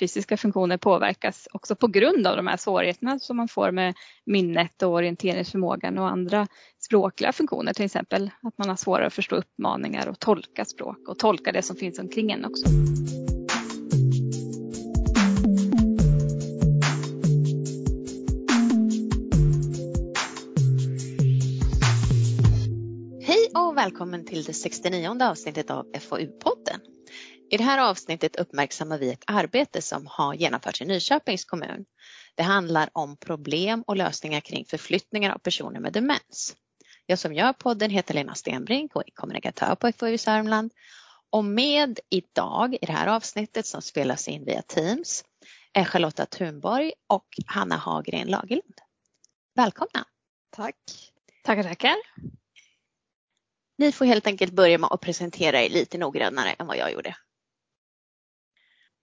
fysiska funktioner påverkas också på grund av de här svårigheterna som man får med minnet och orienteringsförmågan och andra språkliga funktioner till exempel. Att man har svårare att förstå uppmaningar och tolka språk och tolka det som finns omkring en också. Hej och välkommen till det 69 avsnittet av FoU-podden. I det här avsnittet uppmärksammar vi ett arbete som har genomförts i Nyköpings kommun. Det handlar om problem och lösningar kring förflyttningar av personer med demens. Jag som gör podden heter Lena Stenbrink och är kommunikatör på FoU Sörmland. Och med idag i det här avsnittet som spelas in via Teams är Charlotta Thunborg och Hanna Hagren Lagerlund. Välkomna! Tack! Tackar, tackar! Ni får helt enkelt börja med att presentera er lite noggrannare än vad jag gjorde.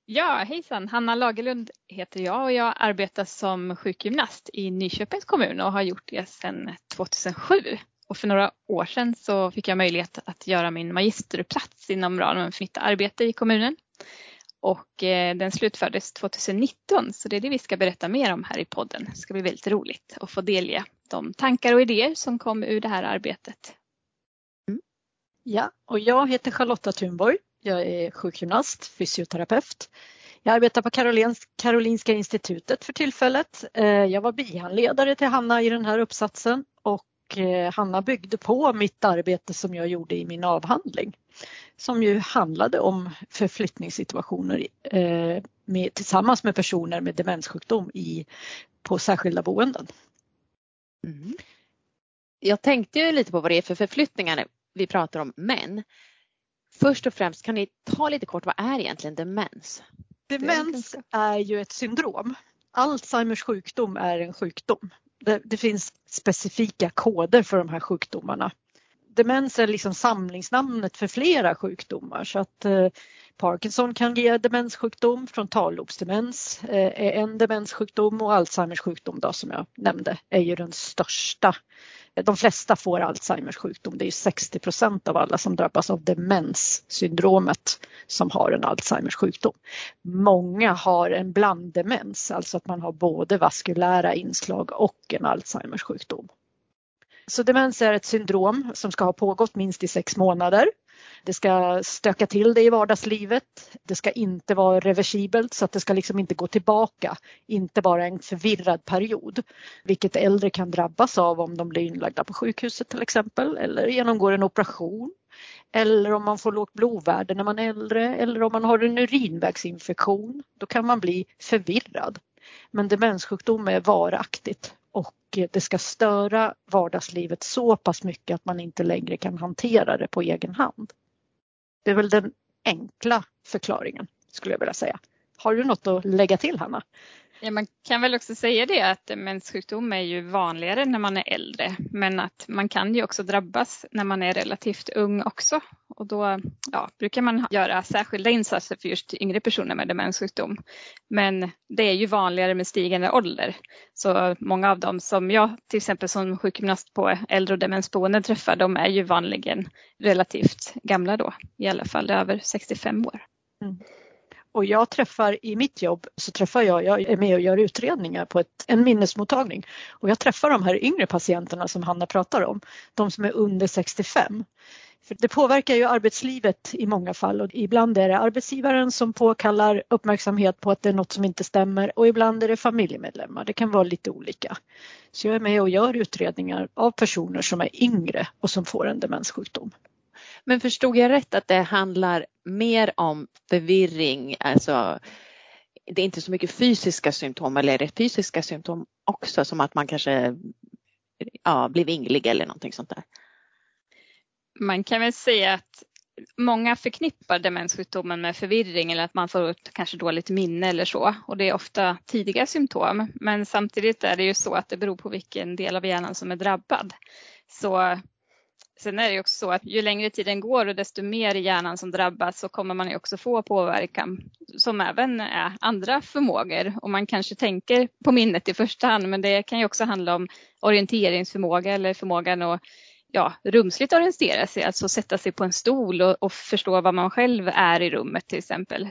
Ja, hejsan! Hanna Lagerlund heter jag och jag arbetar som sjukgymnast i Nyköpings kommun och har gjort det sedan 2007. Och för några år sedan så fick jag möjlighet att göra min magisteruppsats inom ramen för mitt arbete i kommunen. Och eh, den slutfördes 2019 så det är det vi ska berätta mer om här i podden. Det ska bli väldigt roligt att få delge de tankar och idéer som kom ur det här arbetet. Mm. Ja, och jag heter Charlotta Thunborg. Jag är sjukgymnast, fysioterapeut. Jag arbetar på Karolinska institutet för tillfället. Eh, jag var bihandledare till Hanna i den här uppsatsen och eh, Hanna byggde på mitt arbete som jag gjorde i min avhandling som ju handlade om förflyttningssituationer eh, med, tillsammans med personer med demenssjukdom i, på särskilda boenden. Mm. Jag tänkte ju lite på vad det är för förflyttningar vi pratar om. Men först och främst kan ni ta lite kort, vad är egentligen demens? Demens är ju ett syndrom. Alzheimers sjukdom är en sjukdom. Det, det, finns specifika koder för de här sjukdomarna. Demens är liksom samlingsnamnet för flera sjukdomar så att eh, Parkinson kan ge demenssjukdom, frontallobsdemens eh, är en demenssjukdom och Alzheimers sjukdom då, som jag nämnde är ju den största de flesta får Alzheimers sjukdom. Det är 60 procent av alla som drabbas av demenssyndromet som har en Alzheimers sjukdom. Många har en blanddemens, alltså att man har både vaskulära inslag och en Alzheimers sjukdom. Så demens är ett syndrom som ska ha pågått minst i sex månader det ska stöka till det i vardagslivet. Det ska inte vara reversibelt så att det ska liksom inte gå tillbaka. Inte bara en förvirrad period, vilket äldre kan drabbas av om de blir inlagda på sjukhuset till exempel eller genomgår en operation. Eller om man får lågt blodvärde när man är äldre eller om man har en urinvägsinfektion. Då kan man bli förvirrad. Men demenssjukdom är varaktigt och det ska störa vardagslivet så pass mycket att man inte längre kan hantera det på egen hand. Det är väl den enkla förklaringen skulle jag vilja säga. Har du något att lägga till Hanna? Ja, man kan väl också säga det att demenssjukdom är ju vanligare när man är äldre men att man kan ju också drabbas när man är relativt ung också och då ja, brukar man göra särskilda insatser för just yngre personer med demenssjukdom. Men det är ju vanligare med stigande ålder så många av dem som jag till exempel som sjukgymnast på äldre och demensboenden träffar de är ju vanligen relativt gamla då, i alla fall över 65 år. Mm. Och jag träffar i mitt jobb så träffar jag, jag är med och gör utredningar på ett, en minnesmottagning och jag träffar de här yngre patienterna som Hanna pratar om, de som är under 65. För det påverkar ju arbetslivet i många fall och ibland är det arbetsgivaren som påkallar uppmärksamhet på att det är något som inte stämmer och ibland är det familjemedlemmar. Det kan vara lite olika. Så jag är med och gör utredningar av personer som är yngre och som får en demenssjukdom. Men förstod jag rätt att det handlar mer om förvirring, alltså det är inte så mycket fysiska symptom eller är det fysiska symptom också som att man kanske ja, blir vinglig eller någonting sånt där? Man kan väl säga att många förknippar demenssjukdomen med förvirring eller att man får kanske dåligt minne eller så och det är ofta tidiga symptom. Men samtidigt är det ju så att det beror på vilken del av hjärnan som är drabbad. Så Sen är det också så att ju längre tiden går och desto mer i hjärnan som drabbas så kommer man ju också få påverkan som även är andra förmågor. Och man kanske tänker på minnet i första hand men det kan ju också handla om orienteringsförmåga eller förmågan att ja, rumsligt orientera sig, alltså sätta sig på en stol och, och förstå vad man själv är i rummet till exempel.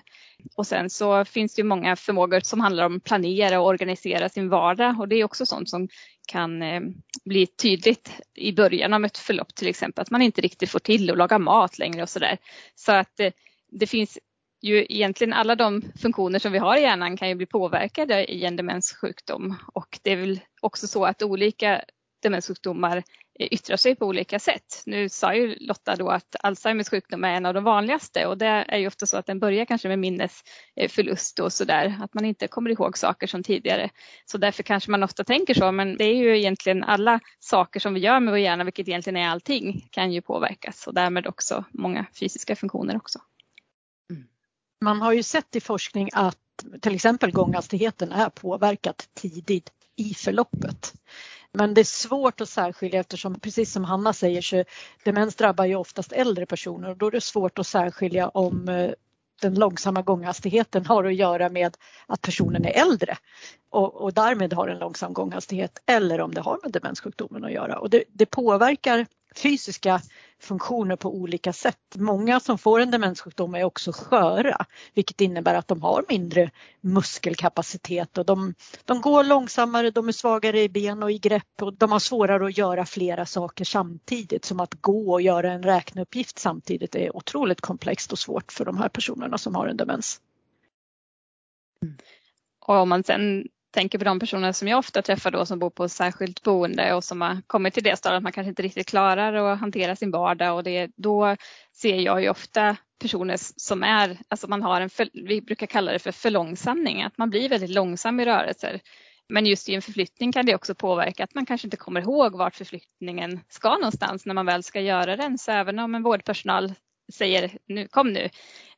Och sen så finns det ju många förmågor som handlar om planera och organisera sin vardag och det är också sånt som kan eh, bli tydligt i början av ett förlopp till exempel, att man inte riktigt får till att laga mat längre och sådär. Så att eh, det finns ju egentligen alla de funktioner som vi har i hjärnan kan ju bli påverkade i en demenssjukdom och det är väl också så att olika demenssjukdomar eh, yttrar sig på olika sätt. Nu sa ju Lotta då att Alzheimers sjukdom är en av de vanligaste och det är ju ofta så att den börjar kanske med minnesförlust och sådär, att man inte kommer ihåg saker som tidigare. Så därför kanske man ofta tänker så, men det är ju egentligen alla saker som vi gör med vår hjärna, vilket egentligen är allting, kan ju påverkas och därmed också många fysiska funktioner också. Mm. Man har ju sett i forskning att till exempel gånghastigheten är påverkat tidigt i förloppet. Men det är svårt att särskilja eftersom precis som Hanna säger så demens drabbar ju oftast äldre personer och då är det svårt att särskilja om eh, den långsamma gånghastigheten har att göra med att personen är äldre och, och därmed har en långsam gånghastighet eller om det har med demenssjukdomen att göra. Och det, det påverkar fysiska funktioner på olika sätt. Många som får en demenssjukdom är också sköra vilket innebär att de har mindre muskelkapacitet och de, de går långsammare, de är svagare i ben och i grepp och de har svårare att göra flera saker samtidigt som att gå och göra en räkneuppgift samtidigt är otroligt komplext och svårt för de här personerna som har en demens. Mm. Och om man sen tänker på de personer som jag ofta träffar då som bor på särskilt boende och som har kommit till det stadiet att man kanske inte riktigt klarar att hantera sin vardag och det, då ser jag ju ofta personer som är, alltså man har en, för, vi brukar kalla det för förlångsamning, att man blir väldigt långsam i rörelser. Men just i en förflyttning kan det också påverka att man kanske inte kommer ihåg vart förflyttningen ska någonstans när man väl ska göra den. Så även om en vårdpersonal säger nu, kom nu,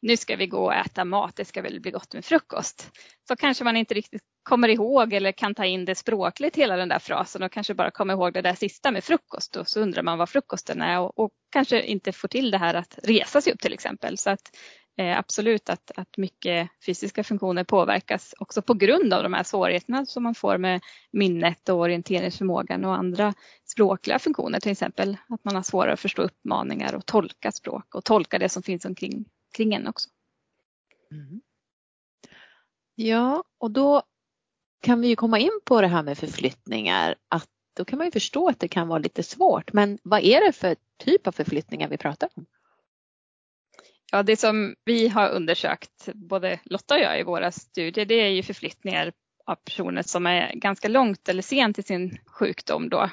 nu ska vi gå och äta mat, det ska väl bli gott med frukost. Så kanske man inte riktigt kommer ihåg eller kan ta in det språkligt hela den där frasen och kanske bara kommer ihåg det där sista med frukost och så undrar man vad frukosten är och, och kanske inte får till det här att resa sig upp till exempel. Så att eh, absolut att, att mycket fysiska funktioner påverkas också på grund av de här svårigheterna som man får med minnet och orienteringsförmågan och andra språkliga funktioner till exempel. Att man har svårare att förstå uppmaningar och tolka språk och tolka det som finns omkring kring en också. Mm. Ja, och då kan vi ju komma in på det här med förflyttningar. Att då kan man ju förstå att det kan vara lite svårt. Men vad är det för typ av förflyttningar vi pratar om? Ja, det som vi har undersökt, både Lotta och jag i våra studier, det är ju förflyttningar av personer som är ganska långt eller sent i sin sjukdom då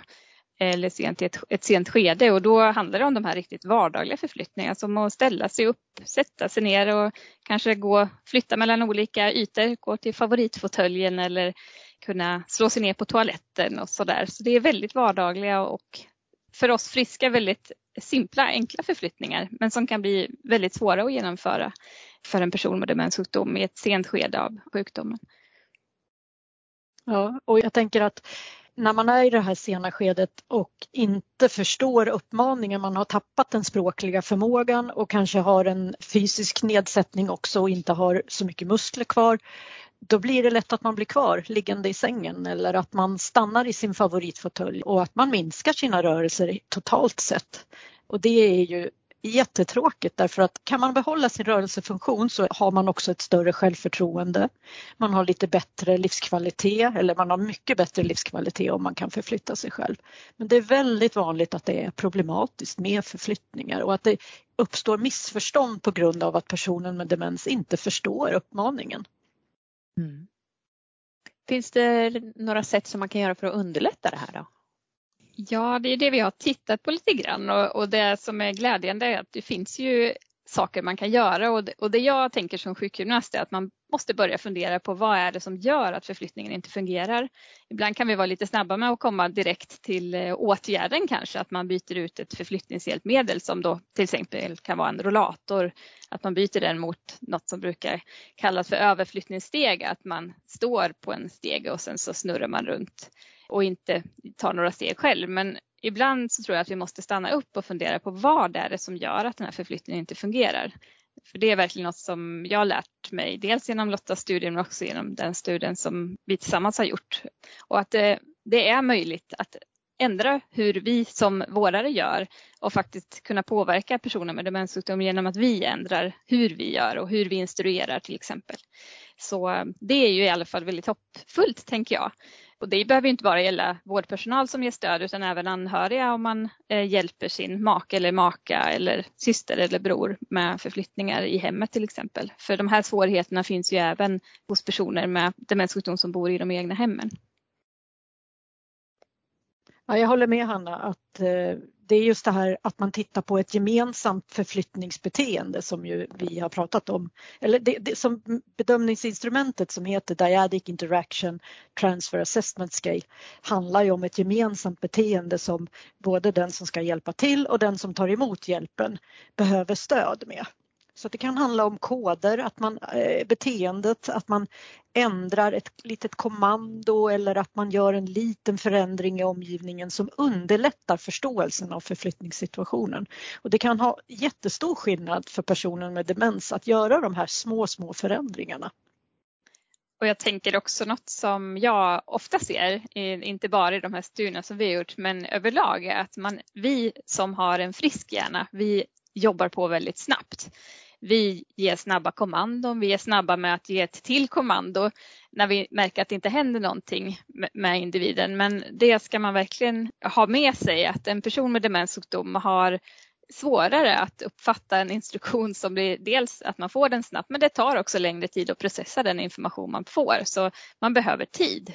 eller sent i ett, ett sent skede och då handlar det om de här riktigt vardagliga förflyttningarna som att ställa sig upp, sätta sig ner och kanske gå, flytta mellan olika ytor, gå till favoritfåtöljen eller kunna slå sig ner på toaletten och sådär. Så det är väldigt vardagliga och för oss friska väldigt simpla, enkla förflyttningar men som kan bli väldigt svåra att genomföra för en person med demenssjukdom i ett sent skede av sjukdomen. Ja, och jag tänker att när man är i det här sena skedet och inte förstår uppmaningen, man har tappat den språkliga förmågan och kanske har en fysisk nedsättning också och inte har så mycket muskler kvar, då blir det lätt att man blir kvar liggande i sängen eller att man stannar i sin favoritfåtölj och att man minskar sina rörelser totalt sett. Och det är ju jättetråkigt därför att kan man behålla sin rörelsefunktion så har man också ett större självförtroende. Man har lite bättre livskvalitet eller man har mycket bättre livskvalitet om man kan förflytta sig själv. Men det är väldigt vanligt att det är problematiskt med förflyttningar och att det uppstår missförstånd på grund av att personen med demens inte förstår uppmaningen. Mm. Finns det några sätt som man kan göra för att underlätta det här då? Ja, det är det vi har tittat på lite grann och, och det som är glädjande är att det finns ju saker man kan göra och det, och det jag tänker som sjukgymnast är att man måste börja fundera på vad är det som gör att förflyttningen inte fungerar. Ibland kan vi vara lite snabba med att komma direkt till eh, åtgärden kanske, att man byter ut ett förflyttningshjälpmedel som då till exempel kan vara en rollator, att man byter den mot något som brukar kallas för överflyttningssteg, att man står på en stege och sen så snurrar man runt och inte tar några steg själv. Men ibland så tror jag att vi måste stanna upp och fundera på vad det är det som gör att den här förflyttningen inte fungerar. För det är verkligen något som jag har lärt mig, dels genom Lottas studie men också genom den studien som vi tillsammans har gjort. Och att det, det är möjligt att ändra hur vi som vårdare gör och faktiskt kunna påverka personer med demenssjukdom genom att vi ändrar hur vi gör och hur vi instruerar till exempel. Så eh, det är ju i alla fall väldigt hoppfullt tänker jag. Och det behöver inte bara gälla vårdpersonal som ger stöd utan även anhöriga om man eh, hjälper sin make eller maka eller syster eller bror med förflyttningar i hemmet till exempel. För de här svårigheterna finns ju även hos personer med demenssjukdom som bor i de egna hemmen. Ja, jag håller med Hanna att eh, det är just det här att man tittar på ett gemensamt förflyttningsbeteende som ju vi har pratat om. Eller det, det, som bedömningsinstrumentet som heter Dyadic Interaction Transfer Assessment Scale handlar ju om ett gemensamt beteende som både den som ska hjälpa till och den som tar emot hjälpen behöver stöd med. Så det kan handla om koder, att man, eh, beteendet, att man ändrar ett litet kommando eller att man gör en liten förändring i omgivningen som underlättar förståelsen av förflyttningssituationen. Och det kan ha jättestor skillnad för personen med demens att göra de här små, små förändringarna. Och jag tänker också något som jag ofta ser, inte bara i de här studierna som vi har gjort, men överlag är att man, vi som har en frisk hjärna, vi jobbar på väldigt snabbt. Vi ger snabba kommandon, vi är snabba med att ge ett till kommando när vi märker att det inte händer någonting med individen. Men det ska man verkligen ha med sig att en person med demenssjukdom har svårare att uppfatta en instruktion som blir dels att man får den snabbt men det tar också längre tid att processa den information man får så man behöver tid.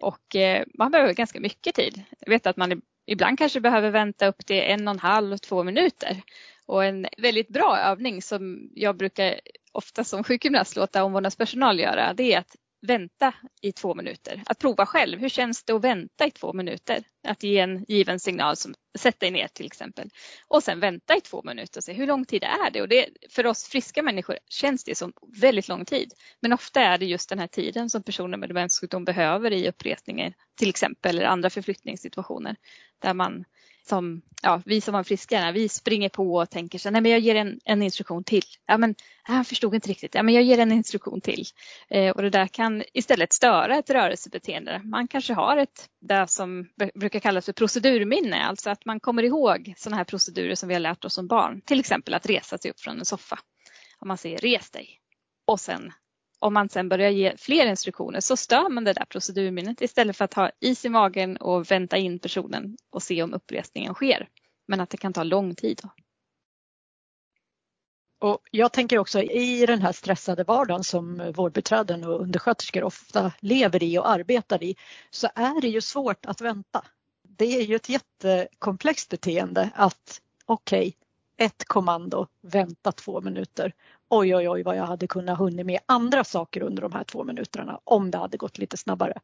Och eh, man behöver ganska mycket tid. Jag vet att man ibland kanske behöver vänta upp till en och en halv, två minuter och en väldigt bra övning som jag brukar ofta som sjukgymnast låta omvårdnadspersonal göra det är att vänta i två minuter. Att prova själv. Hur känns det att vänta i två minuter? Att ge en given signal som sätt dig ner till exempel. Och sen vänta i två minuter och se hur lång tid är det? Och det, för oss friska människor känns det som väldigt lång tid. Men ofta är det just den här tiden som personer med demenssjukdom behöver i uppresningar till exempel eller andra förflyttningssituationer där man som, ja, vi som var friska, vi springer på och tänker så nej men jag ger en, en instruktion till. Ja men ah, han förstod inte riktigt, ja men jag ger en instruktion till. Eh, och det där kan istället störa ett rörelsebeteende. Man kanske har ett, det som brukar kallas för procedurminne, alltså att man kommer ihåg sådana här procedurer som vi har lärt oss som barn. Till exempel att resa sig upp från en soffa. Om man säger res dig och sen om man sen börjar ge fler instruktioner så stör man det där procedurminnet istället för att ha is i magen och vänta in personen och se om uppresningen sker. Men att det kan ta lång tid. Och jag tänker också i den här stressade vardagen som vårdbiträden och undersköterskor ofta lever i och arbetar i så är det ju svårt att vänta. Det är ju ett jättekomplext beteende att okej, okay, ett kommando, vänta två minuter oj, oj, oj vad jag hade kunnat hunnit med andra saker under de här två minuterna om det hade gått lite snabbare.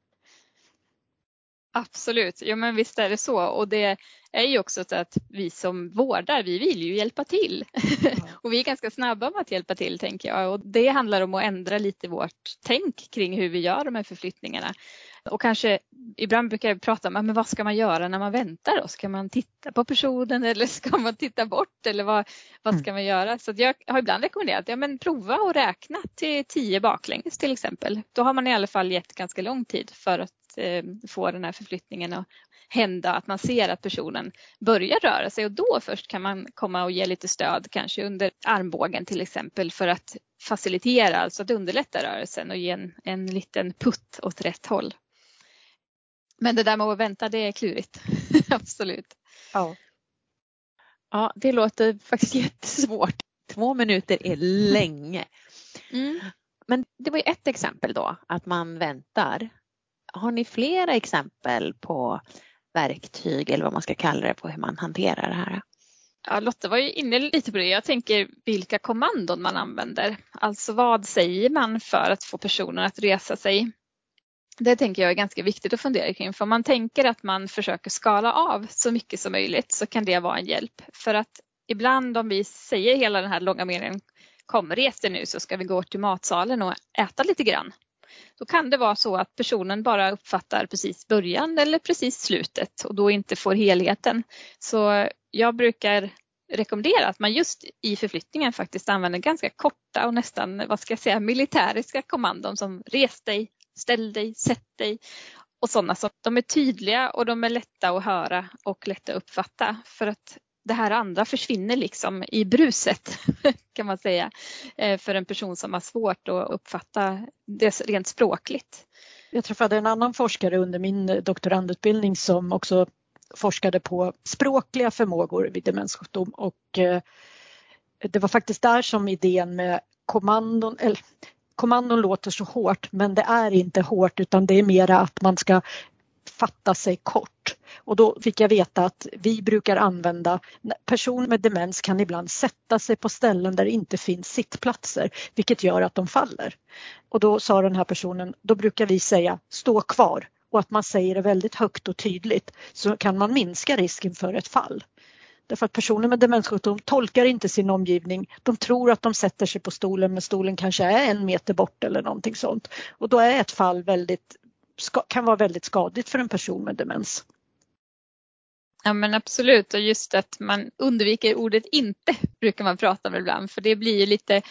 Absolut, ja men visst är det så och det är ju också så att vi som vårdar, vi vill ju hjälpa till. Mm. och vi är ganska snabba med att hjälpa till tänker jag och det handlar om att ändra lite vårt tänk kring hur vi gör de här förflyttningarna. Och kanske ibland brukar jag prata om men vad ska man göra när man väntar då? Ska man titta på personen eller ska man titta bort eller vad, vad ska mm. man göra? Så jag har ibland rekommenderat ja, men prova att räkna till tio baklänges till exempel. Då har man i alla fall gett ganska lång tid för att eh, få den här förflyttningen att hända, att man ser att personen börjar röra sig och då först kan man komma och ge lite stöd, kanske under armbågen till exempel för att facilitera, alltså att underlätta rörelsen och ge en, en liten putt åt rätt håll. Men det där med att vänta, det är klurigt. Absolut. Ja. ja, det låter faktiskt jättesvårt. Två minuter är länge. Mm. Men det var ju ett exempel då, att man väntar. Har ni flera exempel på verktyg eller vad man ska kalla det på hur man hanterar det här? Ja, Lotta var ju inne lite på det. Jag tänker vilka kommandon man använder. Alltså vad säger man för att få personen att resa sig? Det tänker jag är ganska viktigt att fundera kring. För om man tänker att man försöker skala av så mycket som möjligt så kan det vara en hjälp. För att ibland om vi säger hela den här långa meningen Kom res dig nu så ska vi gå till matsalen och äta lite grann. Då kan det vara så att personen bara uppfattar precis början eller precis slutet och då inte får helheten. Så jag brukar rekommendera att man just i förflyttningen faktiskt använder ganska korta och nästan, vad ska jag säga, militäriska kommandon som res dig, ställ dig, sätt dig. och sådana saker. de är tydliga och de är lätta att höra och lätta att uppfatta för att det här andra försvinner liksom i bruset kan man säga eh, för en person som har svårt att uppfatta det rent språkligt. Jag träffade en annan forskare under min doktorandutbildning som också forskade på språkliga förmågor vid demenssjukdom och eh, det var faktiskt där som idén med kommandon, eller kommandon låter så hårt men det är inte hårt utan det är mera att man ska fatta sig kort. Och då fick jag veta att vi brukar använda, personer med demens kan ibland sätta sig på ställen där det inte finns sittplatser vilket gör att de faller. Och då sa den här personen, då brukar vi säga stå kvar och att man säger det väldigt högt och tydligt så kan man minska risken för ett fall. Därför att personer med demenssjukdom tolkar inte sin omgivning. De tror att de sätter sig på stolen men stolen kanske är en meter bort eller någonting sånt. Och då är ett fall väldigt, kan vara väldigt skadligt för en person med demens. Ja men absolut och just att man undviker ordet inte brukar man prata om ibland för det blir ju lite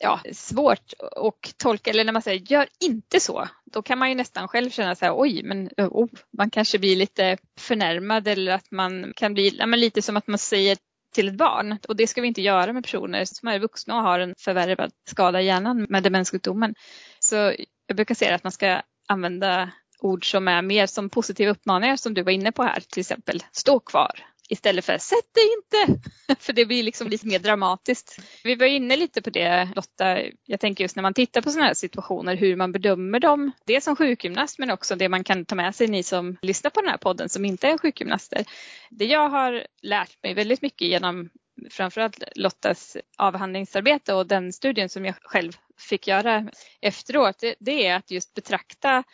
ja, svårt att tolka eller när man säger gör inte så. Då kan man ju nästan själv känna så här oj men oh, man kanske blir lite förnärmad eller att man kan bli ja, men lite som att man säger till ett barn och det ska vi inte göra med personer som är vuxna och har en förvärvad skada i hjärnan med demenssjukdomen. Så jag brukar säga att man ska använda ord som är mer som positiva uppmaningar som du var inne på här, till exempel stå kvar, istället för sätt dig inte, för det blir liksom lite mer dramatiskt. Vi var inne lite på det Lotta, jag tänker just när man tittar på sådana här situationer hur man bedömer dem, det som sjukgymnast men också det man kan ta med sig ni som lyssnar på den här podden som inte är sjukgymnaster. Det jag har lärt mig väldigt mycket genom framförallt Lottas avhandlingsarbete och den studien som jag själv fick göra efteråt, det, det är att just betrakta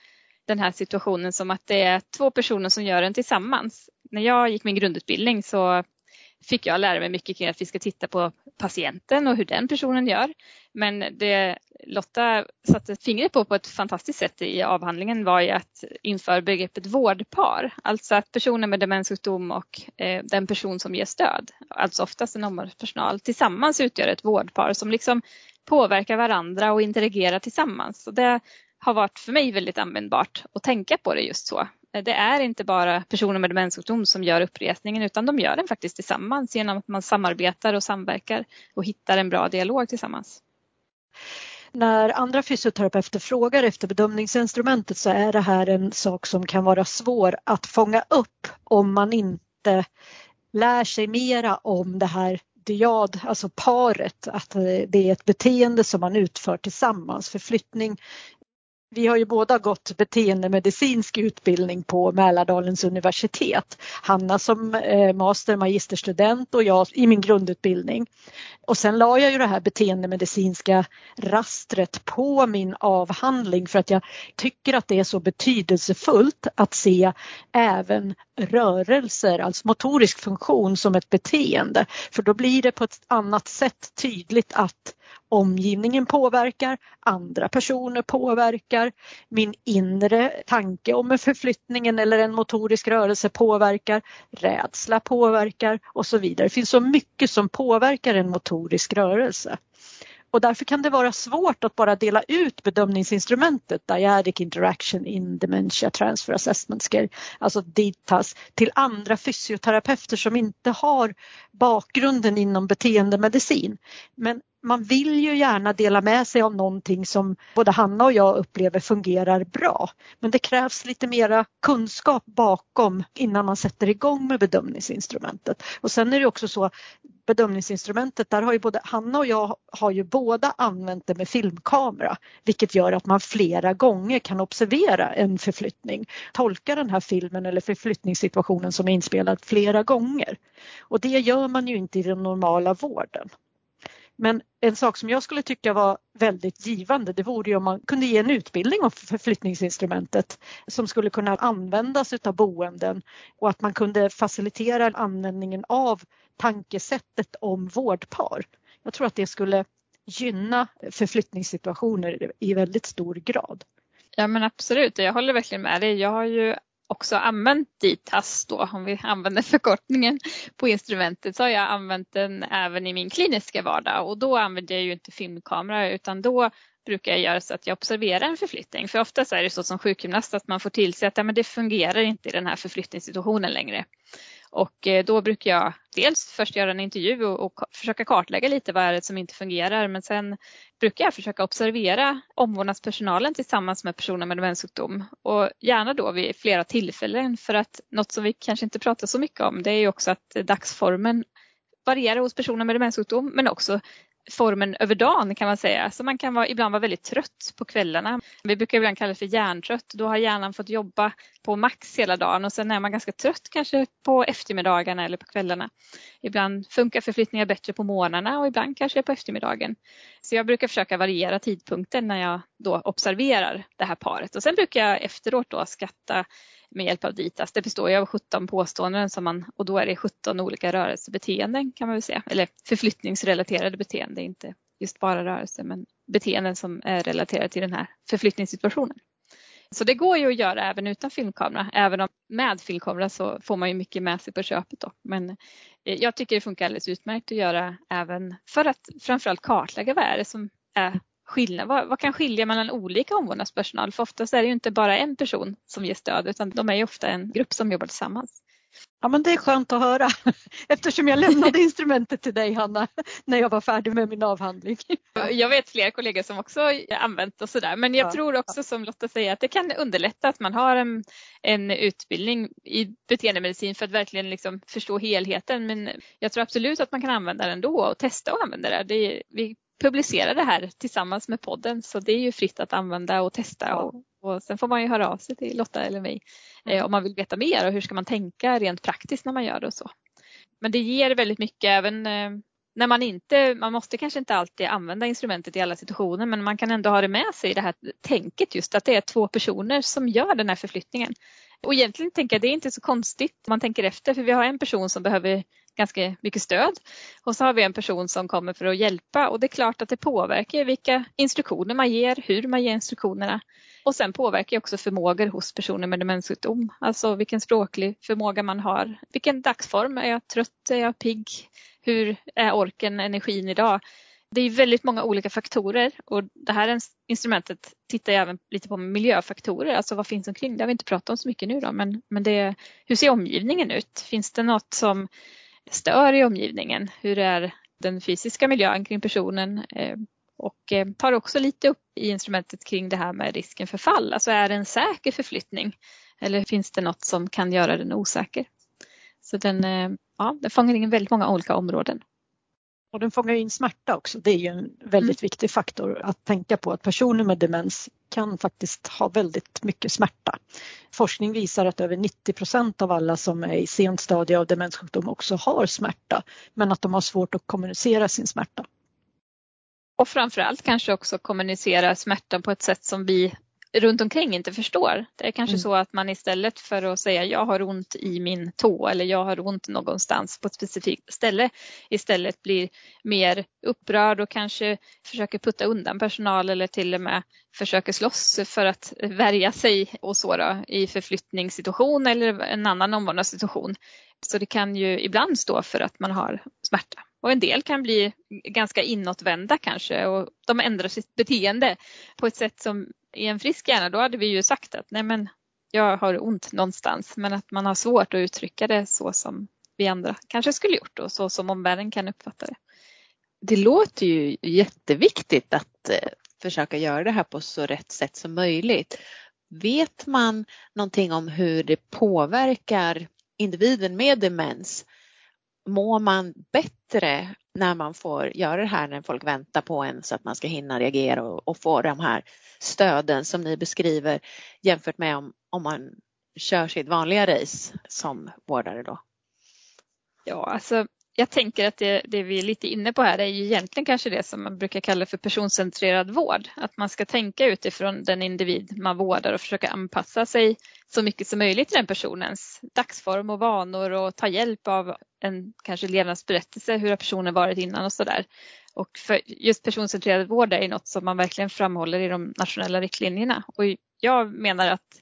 den här situationen som att det är två personer som gör den tillsammans. När jag gick min grundutbildning så fick jag lära mig mycket kring att vi ska titta på patienten och hur den personen gör. Men det Lotta satte fingret på på ett fantastiskt sätt i avhandlingen var ju att införa begreppet vårdpar. Alltså att personer med demenssjukdom och eh, den person som ger stöd, alltså oftast en omvårdnadspersonal, tillsammans utgör ett vårdpar som liksom påverkar varandra och interagerar tillsammans. Så det har varit för mig väldigt användbart att tänka på det just så. Det är inte bara personer med demenssjukdom som gör uppresningen utan de gör den faktiskt tillsammans genom att man samarbetar och samverkar och hittar en bra dialog tillsammans. När andra fysioterapeuter frågar efter bedömningsinstrumentet så är det här en sak som kan vara svår att fånga upp om man inte lär sig mera om det här dyad, alltså paret, att det är ett beteende som man utför tillsammans. Förflyttning vi har ju båda gått beteendemedicinsk utbildning på Mälardalens universitet. Hanna som eh, master magisterstudent och jag i min grundutbildning. Och sen la jag ju det här beteendemedicinska rastret på min avhandling för att jag tycker att det är så betydelsefullt att se även rörelser, alltså motorisk funktion som ett beteende. För då blir det på ett annat sätt tydligt att omgivningen påverkar, andra personer påverkar, min inre tanke om en förflyttning eller en motorisk rörelse påverkar, rädsla påverkar och så vidare. Det finns så mycket som påverkar en motorisk rörelse. Och därför kan det vara svårt att bara dela ut bedömningsinstrumentet Dyadic Interaction in Dementia Transfer Assessment Scale, alltså DITAS, till andra fysioterapeuter som inte har bakgrunden inom beteendemedicin. Men man vill ju gärna dela med sig av någonting som både Hanna och jag upplever fungerar bra. Men det krävs lite mera kunskap bakom innan man sätter igång med bedömningsinstrumentet. Och sen är det också så bedömningsinstrumentet, där har ju både Hanna och jag har ju båda använt det med filmkamera, vilket gör att man flera gånger kan observera en förflyttning, tolka den här filmen eller förflyttningssituationen som är inspelad flera gånger. Och det gör man ju inte i den normala vården. Men en sak som jag skulle tycka var väldigt givande det vore ju om man kunde ge en utbildning om förflyttningsinstrumentet som skulle kunna användas utav boenden och att man kunde facilitera användningen av tankesättet om vårdpar. Jag tror att det skulle gynna förflyttningssituationer i väldigt stor grad. Ja men absolut, jag håller verkligen med dig. Jag har ju också använt DITAS då, om vi använder förkortningen på instrumentet, så har jag använt den även i min kliniska vardag och då använder jag ju inte filmkamera utan då brukar jag göra så att jag observerar en förflyttning. För oftast är det så som sjukgymnast att man får tillse att ja, men det fungerar inte i den här förflyttningssituationen längre. Och eh, då brukar jag dels först göra en intervju och, och, försöka kartlägga lite vad är det som inte fungerar men sen brukar jag försöka observera omvårdnadspersonalen tillsammans med personer med demenssjukdom. Och gärna då vid flera tillfällen för att något som vi kanske inte pratar så mycket om det är ju också att eh, dagsformen varierar hos personer med demenssjukdom men också formen över dagen kan man säga. Så man kan vara, ibland vara väldigt trött på kvällarna. Vi brukar ibland kalla det för hjärntrött. Då har hjärnan fått jobba på max hela dagen och sen är man ganska trött kanske på eftermiddagarna eller på kvällarna. Ibland funkar förflyttningar bättre på morgnarna och ibland kanske på eftermiddagen. Så jag brukar försöka variera tidpunkten när jag då observerar det här paret och sen brukar jag efteråt då skatta med hjälp av DITAS. Det består ju av 17 påståenden som man, och då är det 17 olika rörelsebeteenden kan man väl säga. Eller förflyttningsrelaterade beteenden, inte just bara rörelse men beteenden som är relaterade till den här förflyttningssituationen. Så det går ju att göra även utan filmkamera. Även om med filmkamera så får man ju mycket med sig på köpet då. Men eh, jag tycker det funkar alldeles utmärkt att göra även för att framförallt kartlägga vad är det som är skillnad? Vad, vad, kan skilja mellan olika omvårdnadspersonal? För oftast är det ju inte bara en person som ger stöd utan de är ju ofta en grupp som jobbar tillsammans. Ja men det är skönt att höra eftersom jag lämnade instrumentet till dig Hanna när jag var färdig med min avhandling. Jag vet fler kollegor som också använt och sådär men jag ja. tror också som Lotta säger att det kan underlätta att man har en, en utbildning i beteendemedicin för att verkligen liksom förstå helheten men jag tror absolut att man kan använda den ändå och testa att använda det. det vi publicerar det här tillsammans med podden så det är ju fritt att använda och testa och, och sen får man ju höra av sig till Lotta eller mig eh, mm. om man vill veta mer och hur ska man tänka rent praktiskt när man gör det och så. Men det ger väldigt mycket även eh, när man inte, man måste kanske inte alltid använda instrumentet i alla situationer men man kan ändå ha det med sig i det här tänket just att det är två personer som gör den här förflyttningen. Och egentligen tänker jag det är inte så konstigt om man tänker efter för vi har en person som behöver ganska mycket stöd. Och så har vi en person som kommer för att hjälpa och det är klart att det påverkar vilka instruktioner man ger, hur man ger instruktionerna. Och sen påverkar också förmågor hos personer med demenssjukdom, alltså vilken språklig förmåga man har. Vilken dagsform, är jag trött, är jag pigg? Hur är orken, energin idag? Det är väldigt många olika faktorer och det här instrumentet tittar även lite på miljöfaktorer, alltså vad finns omkring? Det har vi inte pratat om så mycket nu då, men, men det, hur ser omgivningen ut? Finns det något som stör i omgivningen. Hur är den fysiska miljön kring personen? Eh, och eh, tar också lite upp i instrumentet kring det här med risken för fall. Alltså är det en säker förflyttning? Eller finns det något som kan göra den osäker? Så den, eh, ja, den fångar in väldigt många olika områden. Och den fångar in smärta också. Det är ju en väldigt mm. viktig faktor att tänka på att personer med demens kan faktiskt ha väldigt mycket smärta. Forskning visar att över 90 procent av alla som är i sent stadie av demenssjukdom också har smärta men att de har svårt att kommunicera sin smärta. Och framförallt kanske också kommunicera smärtan på ett sätt som vi runt omkring inte förstår. Det är kanske mm. så att man istället för att säga jag har ont i min tå eller jag har ont någonstans på ett specifikt ställe istället blir mer upprörd och kanske försöker putta undan personal eller till och med försöker slåss för att värja sig och så då, i förflyttningssituation eller en annan omvårdnadssituation. Så det kan ju ibland stå för att man har smärta. Och en del kan bli ganska inåtvända kanske och de ändrar sitt beteende på ett sätt som i en frisk hjärna då hade vi ju sagt att nej men jag har ont någonstans men att man har svårt att uttrycka det så som vi andra kanske skulle gjort och så som omvärlden kan uppfatta det. Det låter ju jätteviktigt att eh, försöka göra det här på så rätt sätt som möjligt. Vet man någonting om hur det påverkar individen med demens? Mår man bättre när man får göra det här när folk väntar på en så att man ska hinna reagera och, och få de här stöden som ni beskriver jämfört med om, om man kör sitt vanliga race som vårdare då? Ja, alltså jag tänker att det, det, vi är lite inne på här är ju egentligen kanske det som man brukar kalla för personcentrerad vård. Att man ska tänka utifrån den individ man vårdar och försöka anpassa sig så mycket som möjligt till den personens dagsform och vanor och ta hjälp av en kanske levnadsberättelse, hur har personen varit innan och sådär. Och för just personcentrerad vård är något som man verkligen framhåller i de nationella riktlinjerna. Och jag menar att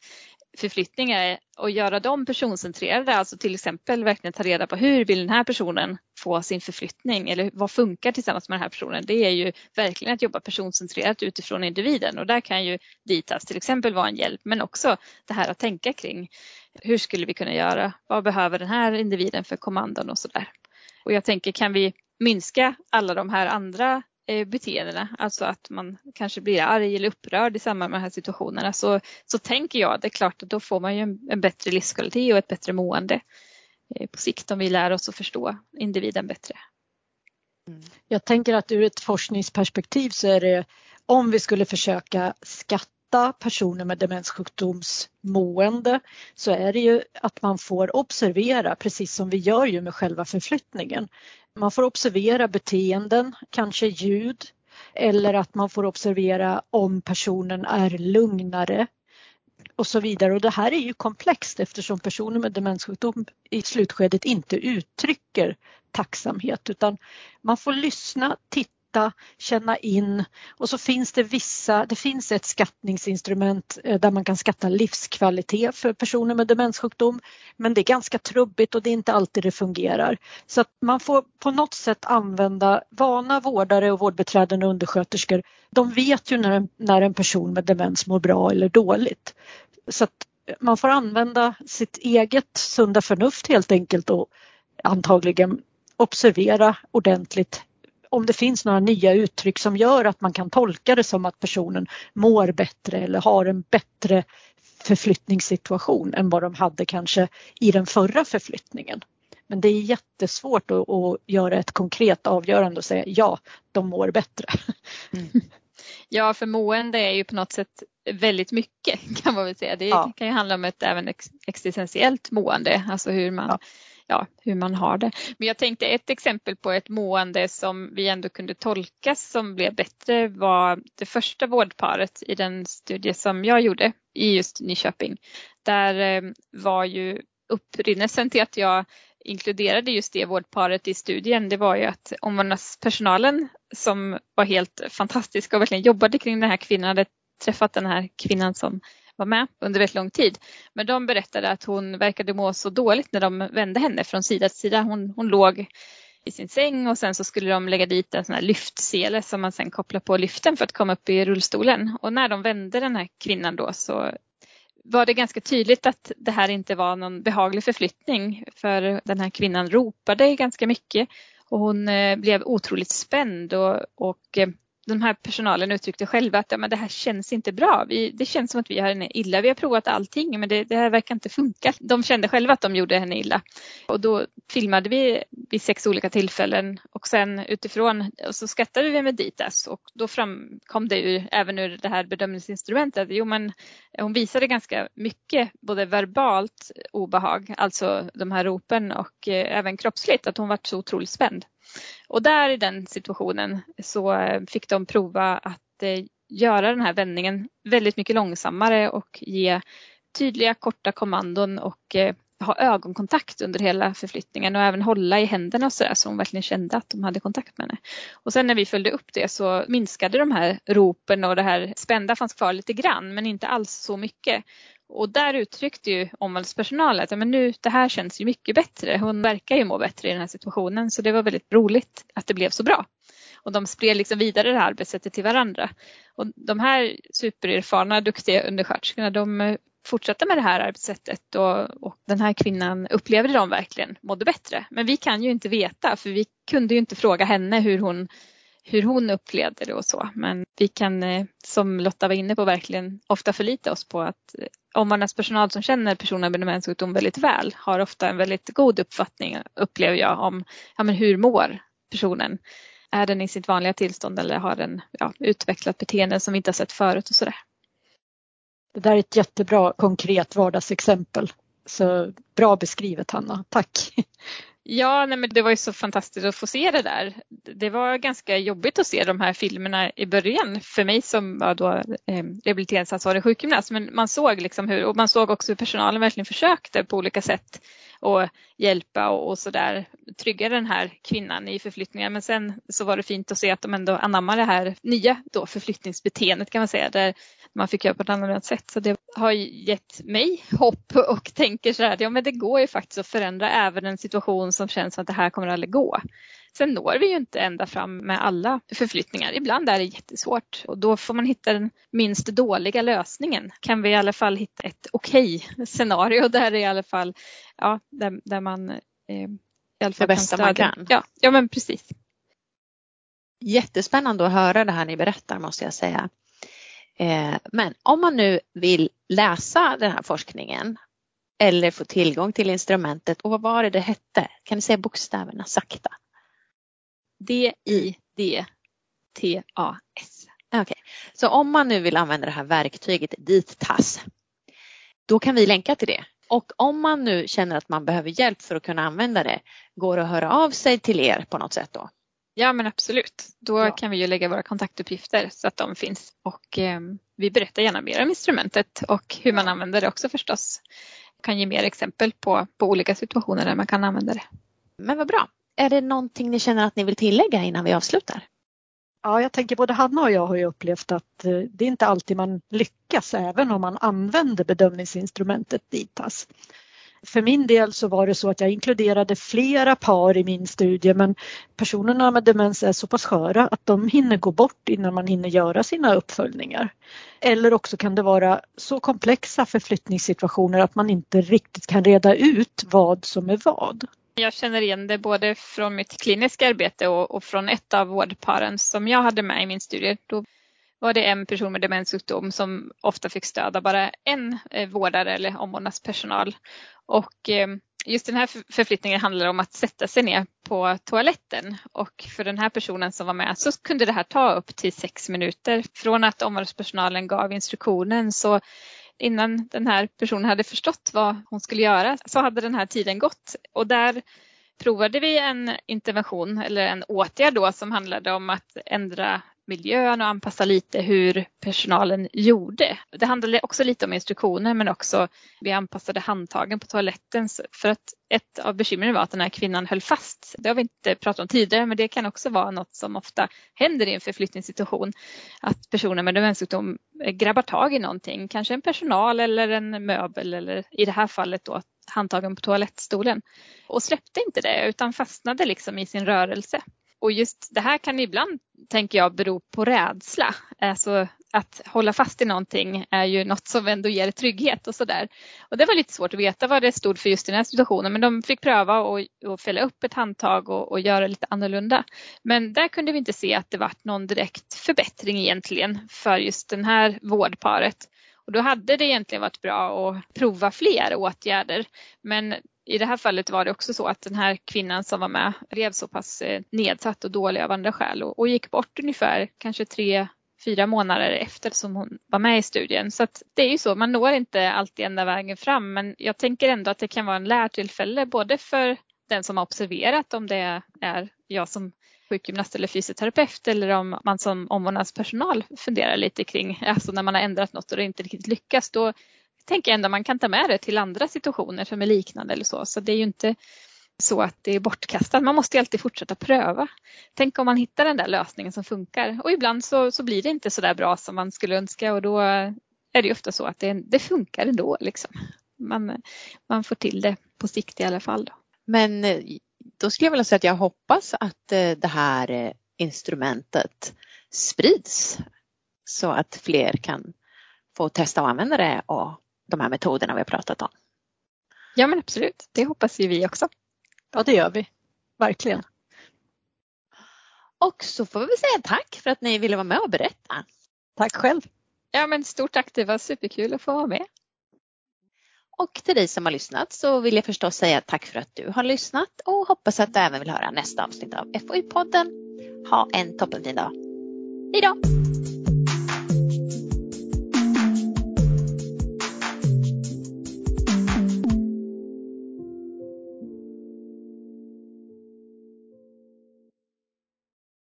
förflyttningar och göra dem personcentrerade, alltså till exempel verkligen ta reda på hur vill den här personen få sin förflyttning eller vad funkar tillsammans med den här personen. Det är ju verkligen att jobba personcentrerat utifrån individen och där kan ju DITAS till exempel vara en hjälp men också det här att tänka kring hur skulle vi kunna göra? Vad behöver den här individen för kommandon och sådär. Och jag tänker kan vi minska alla de här andra Eh, beteendena, alltså att man kanske blir arg eller upprörd i samband med de här situationerna. Så, så tänker jag det är klart att då får man ju en, en bättre livskvalitet och ett bättre mående eh, på sikt om vi lär oss att förstå individen bättre. Mm. Jag tänker att ur ett forskningsperspektiv så är det om vi skulle försöka skatta personer med demenssjukdomsmående så är det ju att man får observera precis som vi gör ju med själva förflyttningen. Man får observera beteenden, kanske ljud eller att man får observera om personen är lugnare och så vidare. Och det här är ju komplext eftersom personer med demenssjukdom i slutskedet inte uttrycker tacksamhet utan man får lyssna, titta mäta, känna in och så finns det vissa, det finns ett skattningsinstrument eh, där man kan skatta livskvalitet för personer med demenssjukdom. Men det är ganska trubbigt och det är inte alltid det fungerar. Så att man får på något sätt använda vana vårdare och vårdbiträden och undersköterskor. De vet ju när en, när en person med demens mår bra eller dåligt. Så att man får använda sitt eget sunda förnuft helt enkelt och antagligen observera ordentligt om det finns några nya uttryck som gör att man kan tolka det som att personen mår bättre eller har en bättre förflyttningssituation än vad de hade kanske i den förra förflyttningen. Men det är jättesvårt att, att göra ett konkret avgörande och säga ja, de mår bättre. Mm. Ja, för mående är ju på något sätt väldigt mycket kan man väl säga. Det ja. kan ju handla om ett även existentiellt mående, alltså hur man ja ja, hur man har det. Men jag tänkte ett exempel på ett mående som vi ändå kunde tolka som blev bättre var det första vårdparet i den studie som jag gjorde i just Nyköping. Där eh, var ju upprinnelsen till att jag inkluderade just det vårdparet i studien, det var ju att omvårdnadspersonalen som var helt fantastisk och verkligen jobbade kring den här kvinnan, hade träffat den här kvinnan som var med under väldigt lång tid. Men de berättade att hon verkade må så dåligt när de vände henne från sida till sida. Hon, hon låg i sin säng och sen så skulle de lägga dit en sån här lyftsele som man sen kopplar på lyften för att komma upp i rullstolen. Och när de vände den här kvinnan då så var det ganska tydligt att det här inte var någon behaglig förflyttning för den här kvinnan ropade ganska mycket och hon eh, blev otroligt spänd och, och eh, den de här personalen uttryckte själva att ja, men det här känns inte bra. Vi, det känns som att vi har henne illa. Vi har provat allting men det, det här verkar inte funka. De kände själva att de gjorde henne illa. Och då filmade vi vid sex olika tillfällen och sen utifrån och så skattade vi med Ditas och då framkom det ju även ur det här bedömningsinstrumentet. Jo men hon visade ganska mycket både verbalt obehag, alltså de här ropen och eh, även kroppsligt att hon var så otroligt spänd. Och där i den situationen så eh, fick de prova att eh, göra den här vändningen väldigt mycket långsammare och ge tydliga korta kommandon och eh, ha ögonkontakt under hela förflyttningen och även hålla i händerna och sådär så hon verkligen kände att de hade kontakt med henne. Och sen när vi följde upp det så minskade de här ropen och det här spända fanns kvar lite grann men inte alls så mycket. Och där uttryckte ju omvårdnadspersonalen att men nu, det här känns ju mycket bättre. Hon verkar ju må bättre i den här situationen så det var väldigt roligt att det blev så bra. Och de spred liksom vidare det här arbetssättet till varandra. Och de här supererfarna, duktiga undersköterskorna de eh, fortsatte med det här arbetssättet och, och den här kvinnan upplevde de verkligen mådde bättre. Men vi kan ju inte veta för vi kunde ju inte fråga henne hur hon hur hon upplevde det och så. Men vi kan, eh, som Lotta var inne på, verkligen ofta förlita oss på att eh, omvårdnadspersonal som känner personer med demenssjukdom väldigt väl har ofta en väldigt god uppfattning, upplever jag, om ja, men hur mår personen. Är den i sitt vanliga tillstånd eller har den ja, utvecklat beteenden som vi inte har sett förut och sådär. Det där är ett jättebra konkret vardagsexempel. Så bra beskrivet Hanna, tack! Ja, nej, men det var ju så fantastiskt att få se det där. Det var ganska jobbigt att se de här filmerna i början för mig som var då eh, rehabiliteringsansvarig sjukgymnast. Men man såg liksom hur, och man såg också hur personalen verkligen försökte på olika sätt att hjälpa och, och så där trygga den här kvinnan i förflyttningar. Men sen så var det fint att se att de ändå anammar det här nya då förflyttningsbeteendet kan man säga där, man fick göra på ett annat sätt. Så det har gett mig hopp och tänker så här, ja men det går ju faktiskt att förändra även en situation som känns att det här kommer aldrig gå. Sen når vi ju inte ända fram med alla förflyttningar. Ibland är det jättesvårt och då får man hitta den minst dåliga lösningen. Kan vi i alla fall hitta ett okej okay scenario där i alla fall, ja, där, där man eh, i alla fall det bästa man kan. Ja, ja men precis. Jättespännande att höra det här ni berättar måste jag säga. Eh, men om man nu vill läsa den här forskningen eller få tillgång till instrumentet och vad var det det hette? Kan ni säga bokstäverna sakta? D-I-D-T-A-S. Okej, okay. så om man nu vill använda det här verktyget DITTAS då kan vi länka till det. Och om man nu känner att man behöver hjälp för att kunna använda det, går det att höra av sig till er på något sätt då? Ja men absolut. Då ja. kan vi ju lägga våra kontaktuppgifter så att de finns. Och eh, vi berättar gärna mer om instrumentet och hur man använder det också förstås. Jag kan ge mer exempel på, på olika situationer där man kan använda det. Men vad bra. Är det någonting ni känner att ni vill tillägga innan vi avslutar? Ja, jag tänker både Hanna och jag har ju upplevt att eh, det är inte alltid man lyckas även om man använder bedömningsinstrumentet DITAS. För min del så var det så att jag inkluderade flera par i min studie men personerna med demens är så pass sköra att de hinner gå bort innan man hinner göra sina uppföljningar. Eller också kan det vara så komplexa förflyttningssituationer att man inte riktigt kan reda ut vad som är vad. Jag känner igen det både från mitt kliniska arbete och, och från ett av vårdparen som jag hade med i min studie. Då var det en person med demenssjukdom som ofta fick stöd av bara en eh, vårdare eller omvårdnadspersonal. Och eh, just den här förflyttningen handlar om att sätta sig ner på toaletten och för den här personen som var med så kunde det här ta upp till sex minuter. Från att omvårdnadspersonalen gav instruktionen så innan den här personen hade förstått vad hon skulle göra så hade den här tiden gått och där provade vi en intervention eller en åtgärd då som handlade om att ändra miljön och anpassa lite hur personalen gjorde. Det handlade också lite om instruktioner men också vi anpassade handtagen på toaletten för att ett av bekymren var att den här kvinnan höll fast. Det har vi inte pratat om tidigare men det kan också vara något som ofta händer i en förflyttningssituation. Att personer med demenssjukdom grabbar tag i någonting, kanske en personal eller en möbel eller i det här fallet då handtagen på toalettstolen och släppte inte det utan fastnade liksom i sin rörelse. Och just det här kan ibland, tänker jag, beror på rädsla. Alltså att hålla fast i någonting är ju något som ändå ger trygghet och sådär. Och det var lite svårt att veta vad det stod för just i den här situationen men de fick pröva och, och fälla upp ett handtag och, och göra lite annorlunda. Men där kunde vi inte se att det var någon direkt förbättring egentligen för just den här vårdparet. Och då hade det egentligen varit bra att prova fler åtgärder. Men i det här fallet var det också så att den här kvinnan som var med blev så pass eh, nedsatt och dålig av andra skäl och, och gick bort ungefär kanske tre, fyra månader efter som hon var med i studien. Så att det är ju så, man når inte alltid ända vägen fram men jag tänker ändå att det kan vara en lärtillfälle både för den som har observerat om det är jag som sjukgymnast eller fysioterapeut eller om man som omvårdnadspersonal funderar lite kring, alltså när man har ändrat något och det inte riktigt lyckas, då tänker jag ändå man kan ta med det till andra situationer som är liknande eller så. Så det är ju inte så att det är bortkastat. Man måste alltid fortsätta pröva. Tänk om man hittar den där lösningen som funkar och ibland så, så blir det inte så där bra som man skulle önska och då är det ofta så att det, det funkar ändå. Liksom. Man, man får till det på sikt i alla fall. Då. Men eh, då skulle jag vilja säga att jag hoppas att eh, det här eh, instrumentet sprids så att fler kan få testa att använda det och de här metoderna vi har pratat om. Ja men absolut, det hoppas ju vi också. Ja det gör vi, verkligen. Och så får vi säga tack för att ni ville vara med och berätta. Tack själv. Ja men stort tack, det var superkul att få vara med. Och till dig som har lyssnat så vill jag förstås säga tack för att du har lyssnat och hoppas att du även vill höra nästa avsnitt av FoU-podden. Ha en toppenfin dag. Hej då!